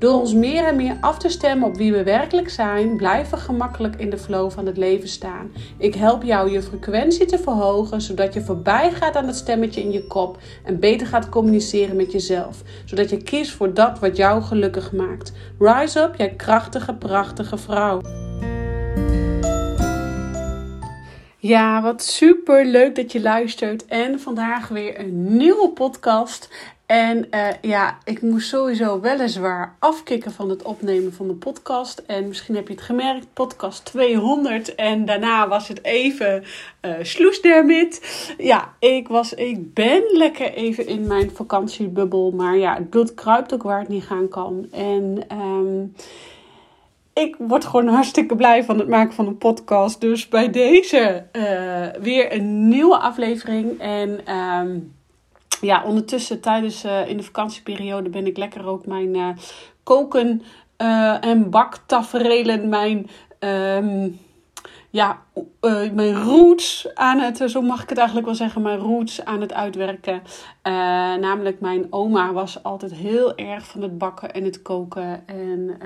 Door ons meer en meer af te stemmen op wie we werkelijk zijn, blijven we gemakkelijk in de flow van het leven staan. Ik help jou je frequentie te verhogen, zodat je voorbij gaat aan het stemmetje in je kop en beter gaat communiceren met jezelf, zodat je kiest voor dat wat jou gelukkig maakt. Rise up, jij krachtige, prachtige vrouw. Ja, wat super leuk dat je luistert. En vandaag weer een nieuwe podcast. En uh, ja, ik moest sowieso weliswaar afkicken van het opnemen van de podcast. En misschien heb je het gemerkt, podcast 200. En daarna was het even uh, sloes Ja, ik, was, ik ben lekker even in mijn vakantiebubbel. Maar ja, het bloed kruipt ook waar het niet gaan kan. En... Um, ik word gewoon hartstikke blij van het maken van een podcast. Dus bij deze uh, weer een nieuwe aflevering. En um, ja, ondertussen tijdens uh, in de vakantieperiode ben ik lekker ook mijn uh, koken en baktafrelen, mijn... Um, ja, mijn roots aan het, zo mag ik het eigenlijk wel zeggen, mijn roots aan het uitwerken. Uh, namelijk, mijn oma was altijd heel erg van het bakken en het koken. En,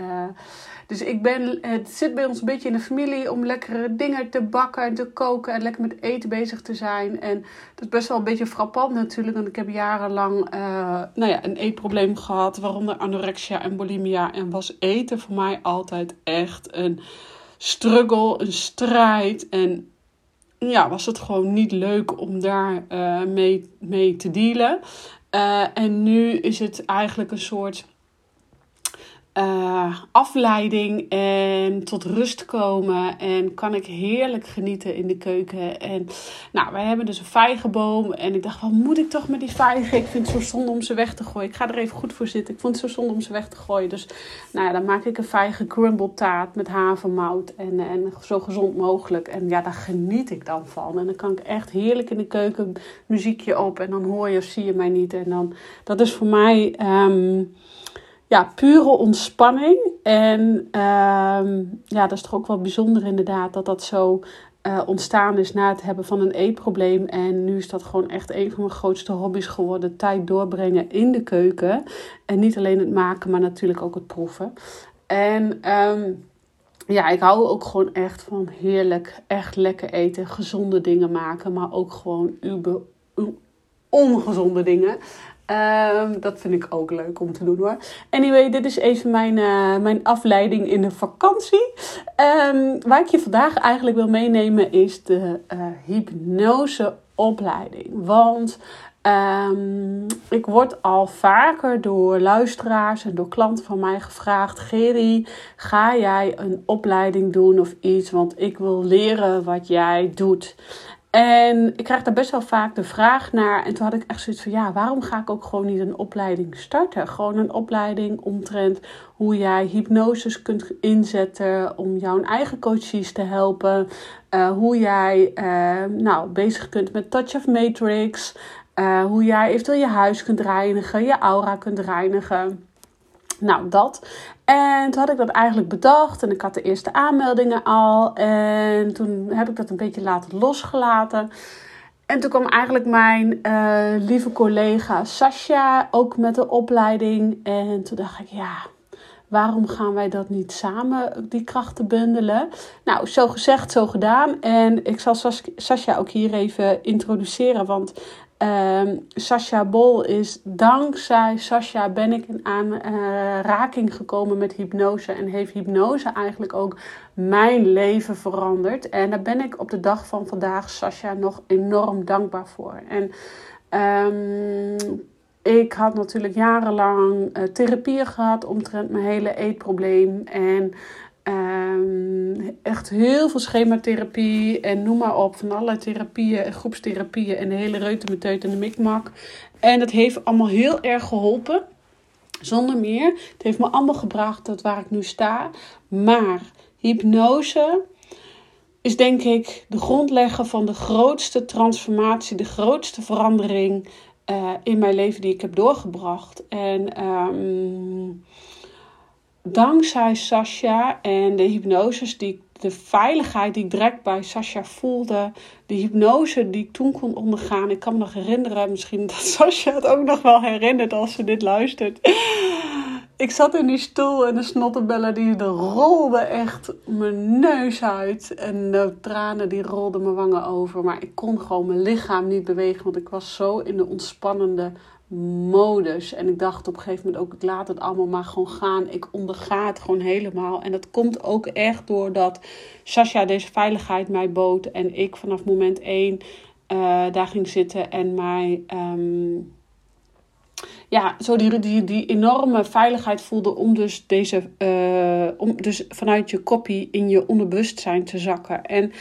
dus ik ben, het zit bij ons een beetje in de familie om lekkere dingen te bakken en te koken en lekker met eten bezig te zijn. En dat is best wel een beetje frappant natuurlijk, want ik heb jarenlang nou ja, een eetprobleem gehad, waaronder anorexia en bulimia. En was eten voor mij altijd echt een struggle, een strijd. En ja, was het gewoon niet leuk om daar uh, mee, mee te dealen. Uh, en nu is het eigenlijk een soort uh, afleiding en tot rust komen. En kan ik heerlijk genieten in de keuken. En nou, wij hebben dus een vijgenboom. En ik dacht, wat moet ik toch met die vijgen? Ik vind het zo zonde om ze weg te gooien. Ik ga er even goed voor zitten. Ik vond het zo zonde om ze weg te gooien. Dus nou ja, dan maak ik een vijgen crumble taart met havermout. En, en zo gezond mogelijk. En ja, daar geniet ik dan van. En dan kan ik echt heerlijk in de keuken muziekje op. En dan hoor je of zie je mij niet. En dan, dat is voor mij... Um, ja, pure ontspanning. En um, ja, dat is toch ook wel bijzonder inderdaad dat dat zo uh, ontstaan is na het hebben van een eetprobleem. En nu is dat gewoon echt een van mijn grootste hobby's geworden. Tijd doorbrengen in de keuken. En niet alleen het maken, maar natuurlijk ook het proeven. En um, ja, ik hou ook gewoon echt van heerlijk, echt lekker eten. Gezonde dingen maken, maar ook gewoon uber, ongezonde dingen. Um, dat vind ik ook leuk om te doen hoor. Anyway, dit is even mijn, uh, mijn afleiding in de vakantie. Um, waar ik je vandaag eigenlijk wil meenemen is de uh, hypnoseopleiding. Want um, ik word al vaker door luisteraars en door klanten van mij gevraagd: Geri, ga jij een opleiding doen of iets? Want ik wil leren wat jij doet. En ik krijg daar best wel vaak de vraag naar. En toen had ik echt zoiets van: ja, waarom ga ik ook gewoon niet een opleiding starten? Gewoon een opleiding omtrent hoe jij hypnoses kunt inzetten om jouw eigen coaches te helpen. Uh, hoe jij uh, nou, bezig kunt met Touch of Matrix. Uh, hoe jij eventueel je huis kunt reinigen, je aura kunt reinigen. Nou, dat. En toen had ik dat eigenlijk bedacht en ik had de eerste aanmeldingen al. En toen heb ik dat een beetje laten losgelaten. En toen kwam eigenlijk mijn uh, lieve collega Sascha ook met de opleiding. En toen dacht ik, ja, waarom gaan wij dat niet samen, die krachten bundelen? Nou, zo gezegd, zo gedaan. En ik zal Sascha ook hier even introduceren, want Um, Sasha Bol is dankzij Sasha ben ik in aanraking uh, gekomen met hypnose. En heeft hypnose eigenlijk ook mijn leven veranderd. En daar ben ik op de dag van vandaag Sasha nog enorm dankbaar voor. En um, ik had natuurlijk jarenlang uh, therapie gehad omtrent mijn hele eetprobleem. En ehm, echt heel veel schematherapie en noem maar op. Van allerlei therapieën groepstherapieën en de hele reutemeteut en de mikmak. En dat heeft allemaal heel erg geholpen. Zonder meer. Het heeft me allemaal gebracht tot waar ik nu sta. Maar hypnose is denk ik de grondlegger van de grootste transformatie, de grootste verandering uh, in mijn leven die ik heb doorgebracht. En um, dankzij Sasha en de hypnoses die de veiligheid die ik direct bij Sasha voelde, de hypnose die ik toen kon ondergaan. Ik kan me nog herinneren, misschien dat Sasha het ook nog wel herinnert als ze dit luistert ik zat in die stoel en de snottenbellen die rolden echt mijn neus uit. En de tranen die rolden mijn wangen over. Maar ik kon gewoon mijn lichaam niet bewegen, want ik was zo in de ontspannende modus. En ik dacht op een gegeven moment ook, ik laat het allemaal maar gewoon gaan. Ik onderga het gewoon helemaal. En dat komt ook echt doordat Sasha deze veiligheid mij bood. En ik vanaf moment één uh, daar ging zitten en mij... Um, ja, zo die, die, die enorme veiligheid voelde om dus, deze, uh, om dus vanuit je kopie in je onderbewustzijn te zakken. En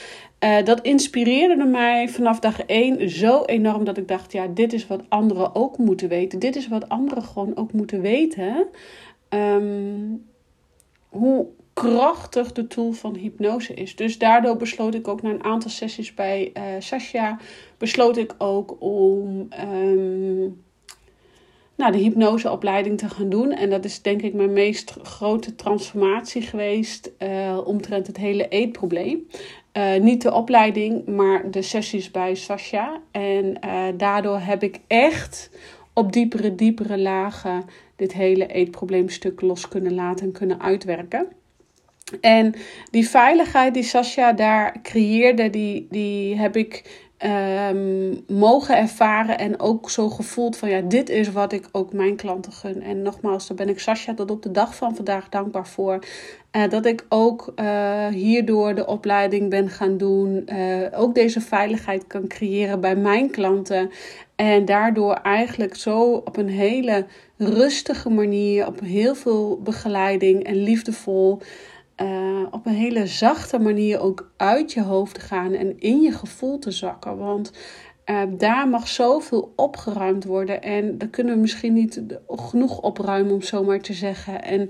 uh, dat inspireerde mij vanaf dag één zo enorm dat ik dacht, ja, dit is wat anderen ook moeten weten. Dit is wat anderen gewoon ook moeten weten. Um, hoe krachtig de tool van hypnose is. Dus daardoor besloot ik ook na een aantal sessies bij uh, Sasha, besloot ik ook om... Um, nou, de hypnoseopleiding te gaan doen. En dat is denk ik mijn meest grote transformatie geweest uh, omtrent het hele eetprobleem. Uh, niet de opleiding, maar de sessies bij Sasha. En uh, daardoor heb ik echt op diepere, diepere lagen dit hele eetprobleemstuk los kunnen laten en kunnen uitwerken. En die veiligheid die Sasha daar creëerde, die, die heb ik um, mogen ervaren en ook zo gevoeld van ja, dit is wat ik ook mijn klanten gun. En nogmaals, daar ben ik Sascha tot op de dag van vandaag dankbaar voor. Uh, dat ik ook uh, hierdoor de opleiding ben gaan doen. Uh, ook deze veiligheid kan creëren bij mijn klanten. En daardoor eigenlijk zo op een hele rustige manier, op heel veel begeleiding en liefdevol uh, op een hele zachte manier ook uit je hoofd te gaan en in je gevoel te zakken. Want uh, daar mag zoveel opgeruimd worden. En daar kunnen we misschien niet genoeg opruimen, om zo maar te zeggen. En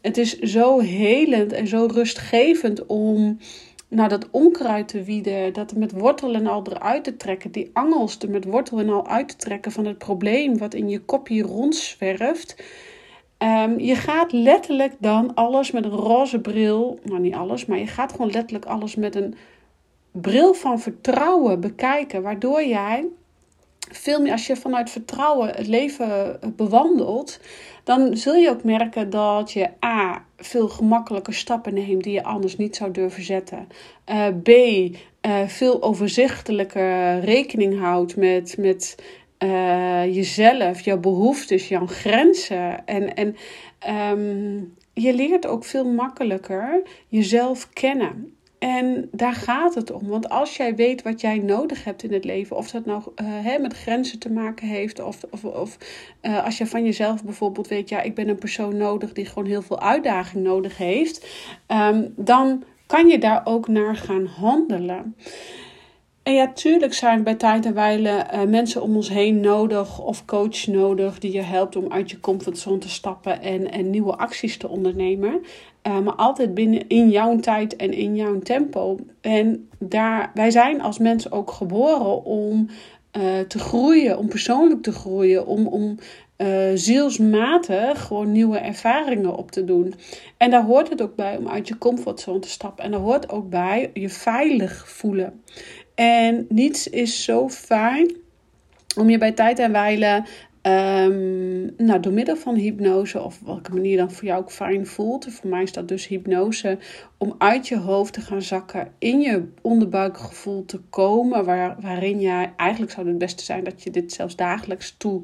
het is zo helend en zo rustgevend om nou, dat onkruid te wieden, dat met wortel en al eruit te trekken, die angels er met wortel en al uit te trekken van het probleem wat in je kopje rondzwerft. Um, je gaat letterlijk dan alles met een roze bril, nou niet alles, maar je gaat gewoon letterlijk alles met een bril van vertrouwen bekijken, waardoor jij veel meer, als je vanuit vertrouwen het leven bewandelt, dan zul je ook merken dat je A. veel gemakkelijker stappen neemt die je anders niet zou durven zetten. Uh, B. Uh, veel overzichtelijker rekening houdt met, met uh, jezelf, jouw behoeftes, jouw grenzen. En, en um, je leert ook veel makkelijker jezelf kennen. En daar gaat het om. Want als jij weet wat jij nodig hebt in het leven, of dat nou uh, hè, met grenzen te maken heeft, of, of, of uh, als je van jezelf bijvoorbeeld weet, ja, ik ben een persoon nodig die gewoon heel veel uitdaging nodig heeft, um, dan kan je daar ook naar gaan handelen. En ja, tuurlijk zijn bij tijd en wijle uh, mensen om ons heen nodig of coach nodig die je helpt om uit je comfortzone te stappen en, en nieuwe acties te ondernemen. Uh, maar altijd binnen in jouw tijd en in jouw tempo. En daar, wij zijn als mensen ook geboren om uh, te groeien, om persoonlijk te groeien, om, om zielsmatig gewoon nieuwe ervaringen op te doen. En daar hoort het ook bij om uit je comfortzone te stappen. En daar hoort ook bij je veilig voelen. En niets is zo fijn om je bij tijd en wijle Um, nou, door middel van hypnose, of welke manier dan voor jou ook fijn voelt. Voor mij is dat dus hypnose. Om uit je hoofd te gaan zakken, in je onderbuikgevoel te komen. Waar, waarin jij, eigenlijk zou het beste zijn dat je dit zelfs dagelijks toe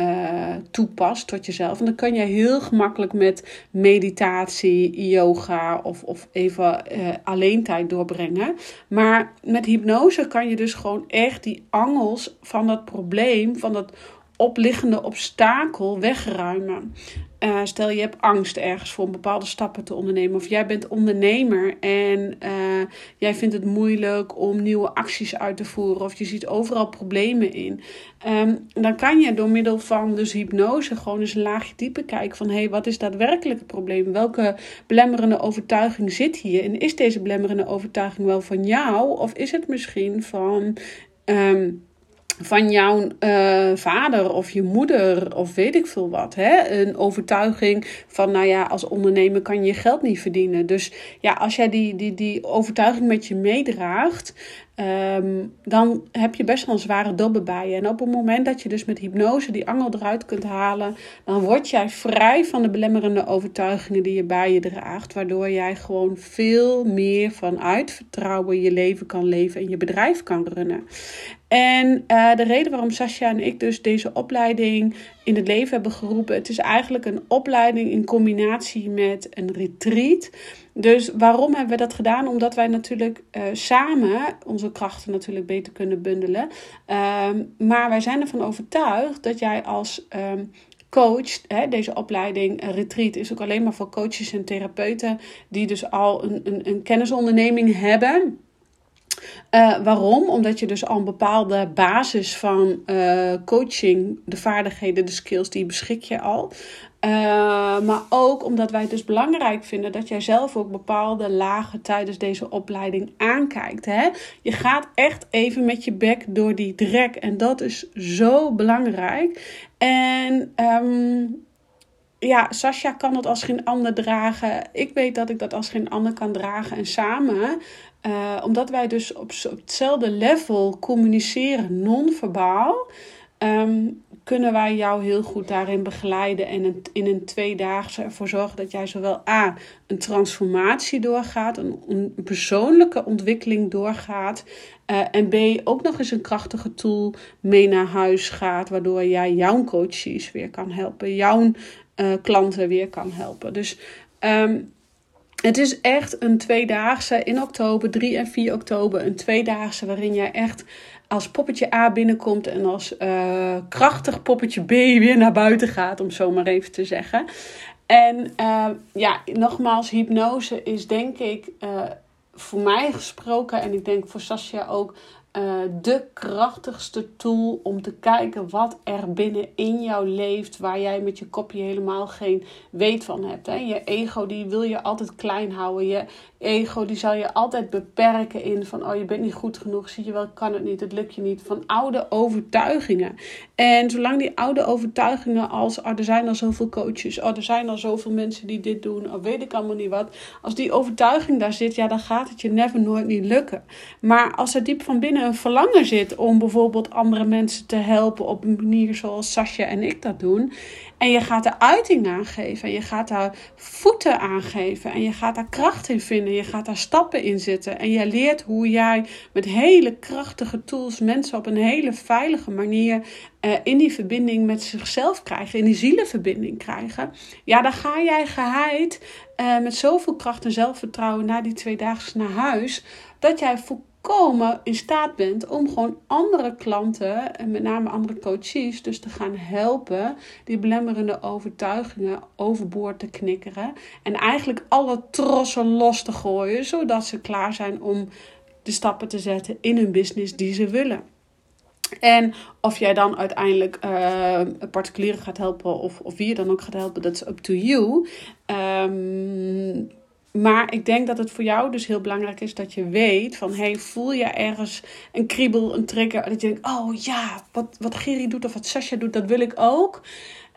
uh, toepast tot jezelf. En dan kan je heel gemakkelijk met meditatie, yoga of, of even uh, alleen tijd doorbrengen. Maar met hypnose kan je dus gewoon echt die angels van dat probleem, van dat opliggende obstakel wegruimen. Uh, stel je hebt angst ergens voor om bepaalde stappen te ondernemen. Of jij bent ondernemer en uh, jij vindt het moeilijk om nieuwe acties uit te voeren. Of je ziet overal problemen in. Um, dan kan je door middel van dus hypnose gewoon eens een laagje dieper kijken van hé, hey, wat is daadwerkelijk het probleem? Welke belemmerende overtuiging zit hier? En is deze belemmerende overtuiging wel van jou? Of is het misschien van. Um, van jouw uh, vader of je moeder of weet ik veel wat. Hè? Een overtuiging van, nou ja, als ondernemer kan je je geld niet verdienen. Dus ja, als jij die, die, die overtuiging met je meedraagt, um, dan heb je best wel een zware dobbe bij je. En op het moment dat je dus met hypnose die angel eruit kunt halen, dan word jij vrij van de belemmerende overtuigingen die je bij je draagt. Waardoor jij gewoon veel meer vanuit vertrouwen je leven kan leven en je bedrijf kan runnen. En uh, de reden waarom Sascha en ik dus deze opleiding in het leven hebben geroepen, het is eigenlijk een opleiding in combinatie met een retreat. Dus waarom hebben we dat gedaan? Omdat wij natuurlijk uh, samen onze krachten natuurlijk beter kunnen bundelen. Um, maar wij zijn ervan overtuigd dat jij als um, coach, hè, deze opleiding, retreat, is ook alleen maar voor coaches en therapeuten die dus al een, een, een kennisonderneming hebben. Uh, waarom? Omdat je dus al een bepaalde basis van uh, coaching, de vaardigheden, de skills, die beschik je al. Uh, maar ook omdat wij het dus belangrijk vinden dat jij zelf ook bepaalde lagen tijdens deze opleiding aankijkt. Hè? Je gaat echt even met je bek door die drek. En dat is zo belangrijk. En um, ja, Sascha kan het als geen ander dragen. Ik weet dat ik dat als geen ander kan dragen. En samen uh, omdat wij dus op, hetzelfde level communiceren, non-verbaal, um, kunnen wij jou heel goed daarin begeleiden en in een tweedaagse ervoor zorgen dat jij zowel A, een transformatie doorgaat, een, persoonlijke ontwikkeling doorgaat, uh, en B, ook nog eens een krachtige tool mee naar huis gaat, waardoor jij jouw coaches weer kan helpen, jouw uh, klanten weer kan helpen. Dus um, het is echt een tweedaagse in oktober, 3 en 4 oktober. Een tweedaagse waarin jij echt als poppetje A binnenkomt en als uh, krachtig poppetje B weer naar buiten gaat, om zo maar even te zeggen. En uh, ja, nogmaals, hypnose is denk ik uh, voor mij gesproken en ik denk voor Sascha ook uh, de krachtigste tool om te kijken wat er binnenin jou leeft, waar jij met je kopje helemaal geen weet van hebt. Hè? Je ego die wil je altijd klein houden. Je ego die zal je altijd beperken in van oh je bent niet goed genoeg, zie je wel, kan het niet, het lukt je niet. Van oude overtuigingen. En zolang die oude overtuigingen als oh, er zijn al zoveel coaches, oh er zijn al zoveel mensen die dit doen, oh, weet ik allemaal niet wat. Als die overtuiging daar zit, ja dan gaat het je never nooit niet lukken. Maar als er diep van binnen een verlangen zit om bijvoorbeeld andere mensen te helpen op een manier zoals Sascha en ik dat doen. En je gaat er uiting aan geven. En je gaat daar voeten aan geven. En je gaat daar kracht in vinden. Je gaat daar stappen in zetten. En je leert hoe jij met hele krachtige tools mensen op een hele veilige manier uh, in die verbinding met zichzelf krijgen. In die zielenverbinding krijgen. Ja, dan ga jij geheid uh, met zoveel kracht en zelfvertrouwen na die twee dagen naar huis. Dat jij komen in staat bent om gewoon andere klanten, en met name andere coaches, dus te gaan helpen die belemmerende overtuigingen overboord te knikkeren. En eigenlijk alle trossen los te gooien, zodat ze klaar zijn om de stappen te zetten in hun business die ze willen. En of jij dan uiteindelijk uh, particulieren gaat helpen of, of wie je dan ook gaat helpen, dat is up to you. Um, maar ik denk dat het voor jou dus heel belangrijk is dat je weet van... hey, voel je ergens een kriebel, een trigger... dat je denkt, oh ja, wat, wat Giri doet of wat Sascha doet, dat wil ik ook.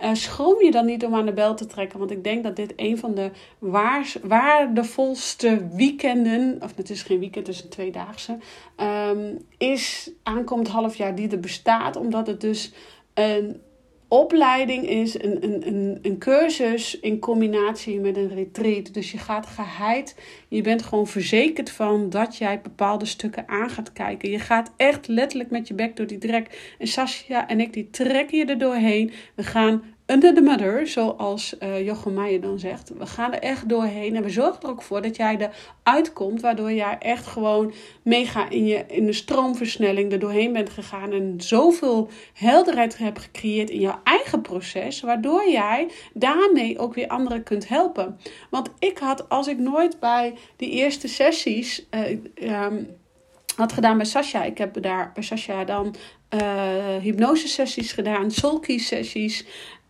Uh, schroom je dan niet om aan de bel te trekken. Want ik denk dat dit een van de waardevolste weekenden... of het is geen weekend, het is een tweedaagse... Um, is aankomend half jaar die er bestaat. Omdat het dus een opleiding is een, een, een, een cursus in combinatie met een retreat. Dus je gaat geheid, je bent gewoon verzekerd van dat jij bepaalde stukken aan gaat kijken. Je gaat echt letterlijk met je bek door die drek. En Sascha en ik, die trekken je er doorheen. We gaan under the mother, zoals uh, Jochem Meijer dan zegt. We gaan er echt doorheen en we zorgen er ook voor dat jij eruit komt, waardoor jij echt gewoon mega in, je, in de stroomversnelling er doorheen bent gegaan en zoveel helderheid hebt gecreëerd in jouw eigen proces, waardoor jij daarmee ook weer anderen kunt helpen. Want ik had, als ik nooit bij die eerste sessies uh, um, had gedaan bij Sasha, ik heb daar bij Sasha dan uh, hypnose sessies gedaan, soulkey sessies.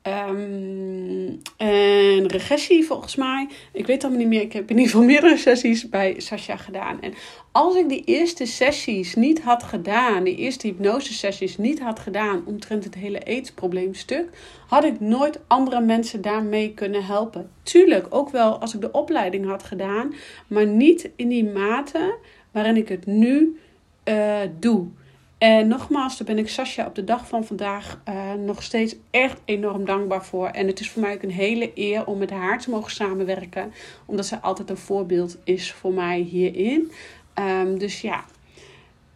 Um, en regressie volgens mij. Ik weet allemaal niet meer. Ik heb in ieder geval meerdere sessies bij Sasha gedaan. En als ik die eerste sessies niet had gedaan, die eerste hypnose sessies niet had gedaan omtrent het hele aidsprobleemstuk, had ik nooit andere mensen daarmee kunnen helpen. Tuurlijk, ook wel als ik de opleiding had gedaan, maar niet in die mate waarin ik het nu uh, doe. En nogmaals, daar ben ik Sascha op de dag van vandaag uh, nog steeds echt enorm dankbaar voor. En het is voor mij ook een hele eer om met haar te mogen samenwerken. Omdat zij altijd een voorbeeld is voor mij hierin. Um, dus ja,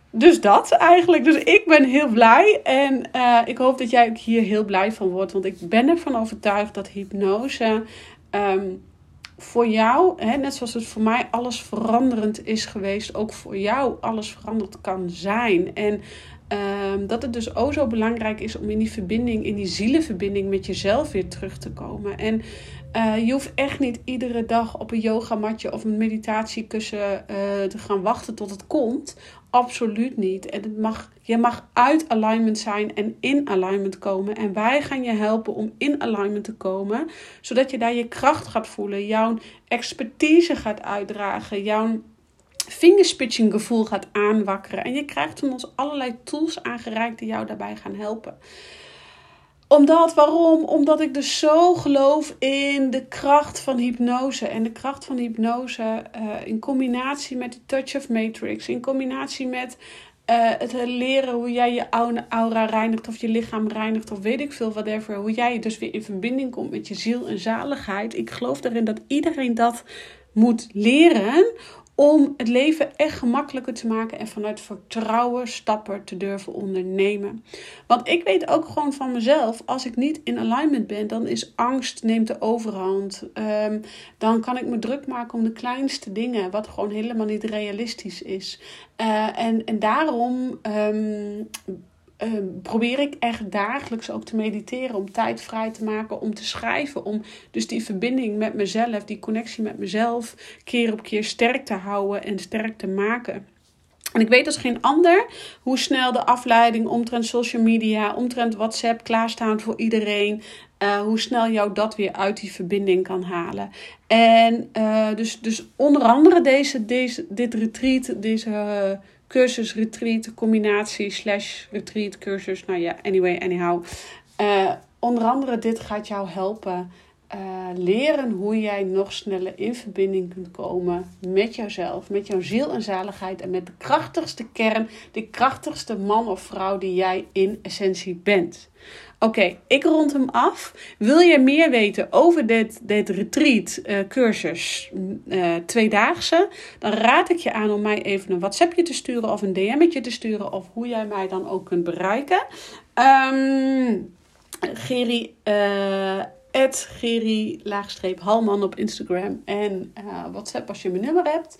dus dat eigenlijk. Dus ik ben heel blij. En uh, ik hoop dat jij ook hier heel blij van wordt. Want ik ben ervan overtuigd dat hypnose... Um, voor jou, hè, net zoals het voor mij alles veranderend is geweest, ook voor jou alles veranderd kan zijn. En um, dat het dus ook zo belangrijk is om in die verbinding, in die zielenverbinding met jezelf weer terug te komen. En uh, je hoeft echt niet iedere dag op een yogamatje of een meditatiekussen uh, te gaan wachten tot het komt. Absoluut niet. En het mag, je mag uit alignment zijn en in alignment komen. En wij gaan je helpen om in alignment te komen, zodat je daar je kracht gaat voelen, jouw expertise gaat uitdragen, jouw fingerspitching gevoel gaat aanwakkeren. En je krijgt van ons allerlei tools aangereikt die jou daarbij gaan helpen omdat, waarom? Omdat ik dus zo geloof in de kracht van hypnose. En de kracht van hypnose uh, in combinatie met de touch of matrix. In combinatie met uh, het leren hoe jij je aura reinigt of je lichaam reinigt of weet ik veel, whatever. Hoe jij dus weer in verbinding komt met je ziel en zaligheid. Ik geloof erin dat iedereen dat moet leren om het leven echt gemakkelijker te maken en vanuit vertrouwen stappen te durven ondernemen. Want ik weet ook gewoon van mezelf, als ik niet in alignment ben, dan is angst neemt de overhand. Um, dan kan ik me druk maken om de kleinste dingen, wat gewoon helemaal niet realistisch is. Uh, en, en daarom um, Ehm, probeer ik echt dagelijks ook te mediteren. Om tijd vrij te maken om te schrijven. Om dus die verbinding met mezelf, die connectie met mezelf, keer op keer sterk te houden en sterk te maken. En ik weet als geen ander hoe snel de afleiding omtrent social media, omtrent WhatsApp klaarstaan voor iedereen. Uh, hoe snel jou dat weer uit die verbinding kan halen. En uh, dus, dus onder andere deze, deze, dit retreat, deze cursus, retreat, combinatie, slash retreat, cursus. Nou ja, anyway, anyhow. Uh, onder andere dit gaat jou helpen uh, leren hoe jij nog sneller in verbinding kunt komen met jouzelf, met jouw ziel en zaligheid en met de krachtigste kern, de krachtigste man of vrouw die jij in essentie bent. Oké, ik rond hem af. Wil je meer weten over dit, dit retreat uh, cursus uh, tweedaagse? Dan raad ik je aan om mij even een WhatsAppje te sturen of een DM'tje te sturen of hoe jij mij dan ook kunt bereiken. Um, Geri, uh, Geri, laagstreep Halman op Instagram en WhatsApp als je mijn nummer hebt.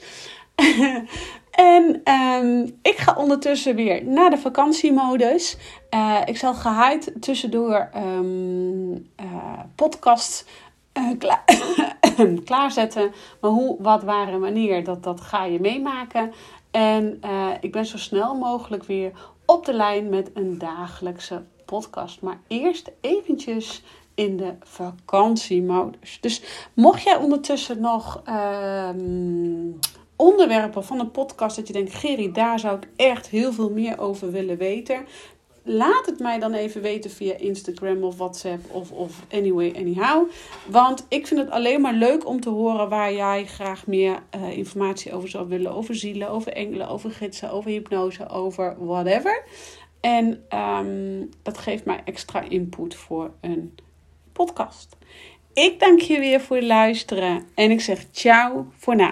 en um, ik ga ondertussen weer naar de vakantiemodus. Uh, ik zal geheid tussendoor um, uh, podcast klaar, klaarzetten. Maar hoe, wat, waar en wanneer, dat, dat ga je meemaken. En ik ben zo snel mogelijk weer op de lijn met een dagelijkse podcast. Maar eerst eventjes in de vakantiemodus. Dus mocht jij ondertussen nog um, onderwerpen van een podcast dat je denkt, Gerry, daar zou ik echt heel veel meer over willen weten. Laat het mij dan even weten via Instagram of WhatsApp of, of anyway, anyhow. Want ik vind het alleen maar leuk om te horen waar jij graag meer uh, informatie over zou willen. Over zielen, over engelen, over gidsen, over hypnose, over whatever. En um, dat geeft mij extra input voor een podcast. Ik dank je weer voor het luisteren en ik zeg ciao voor nu.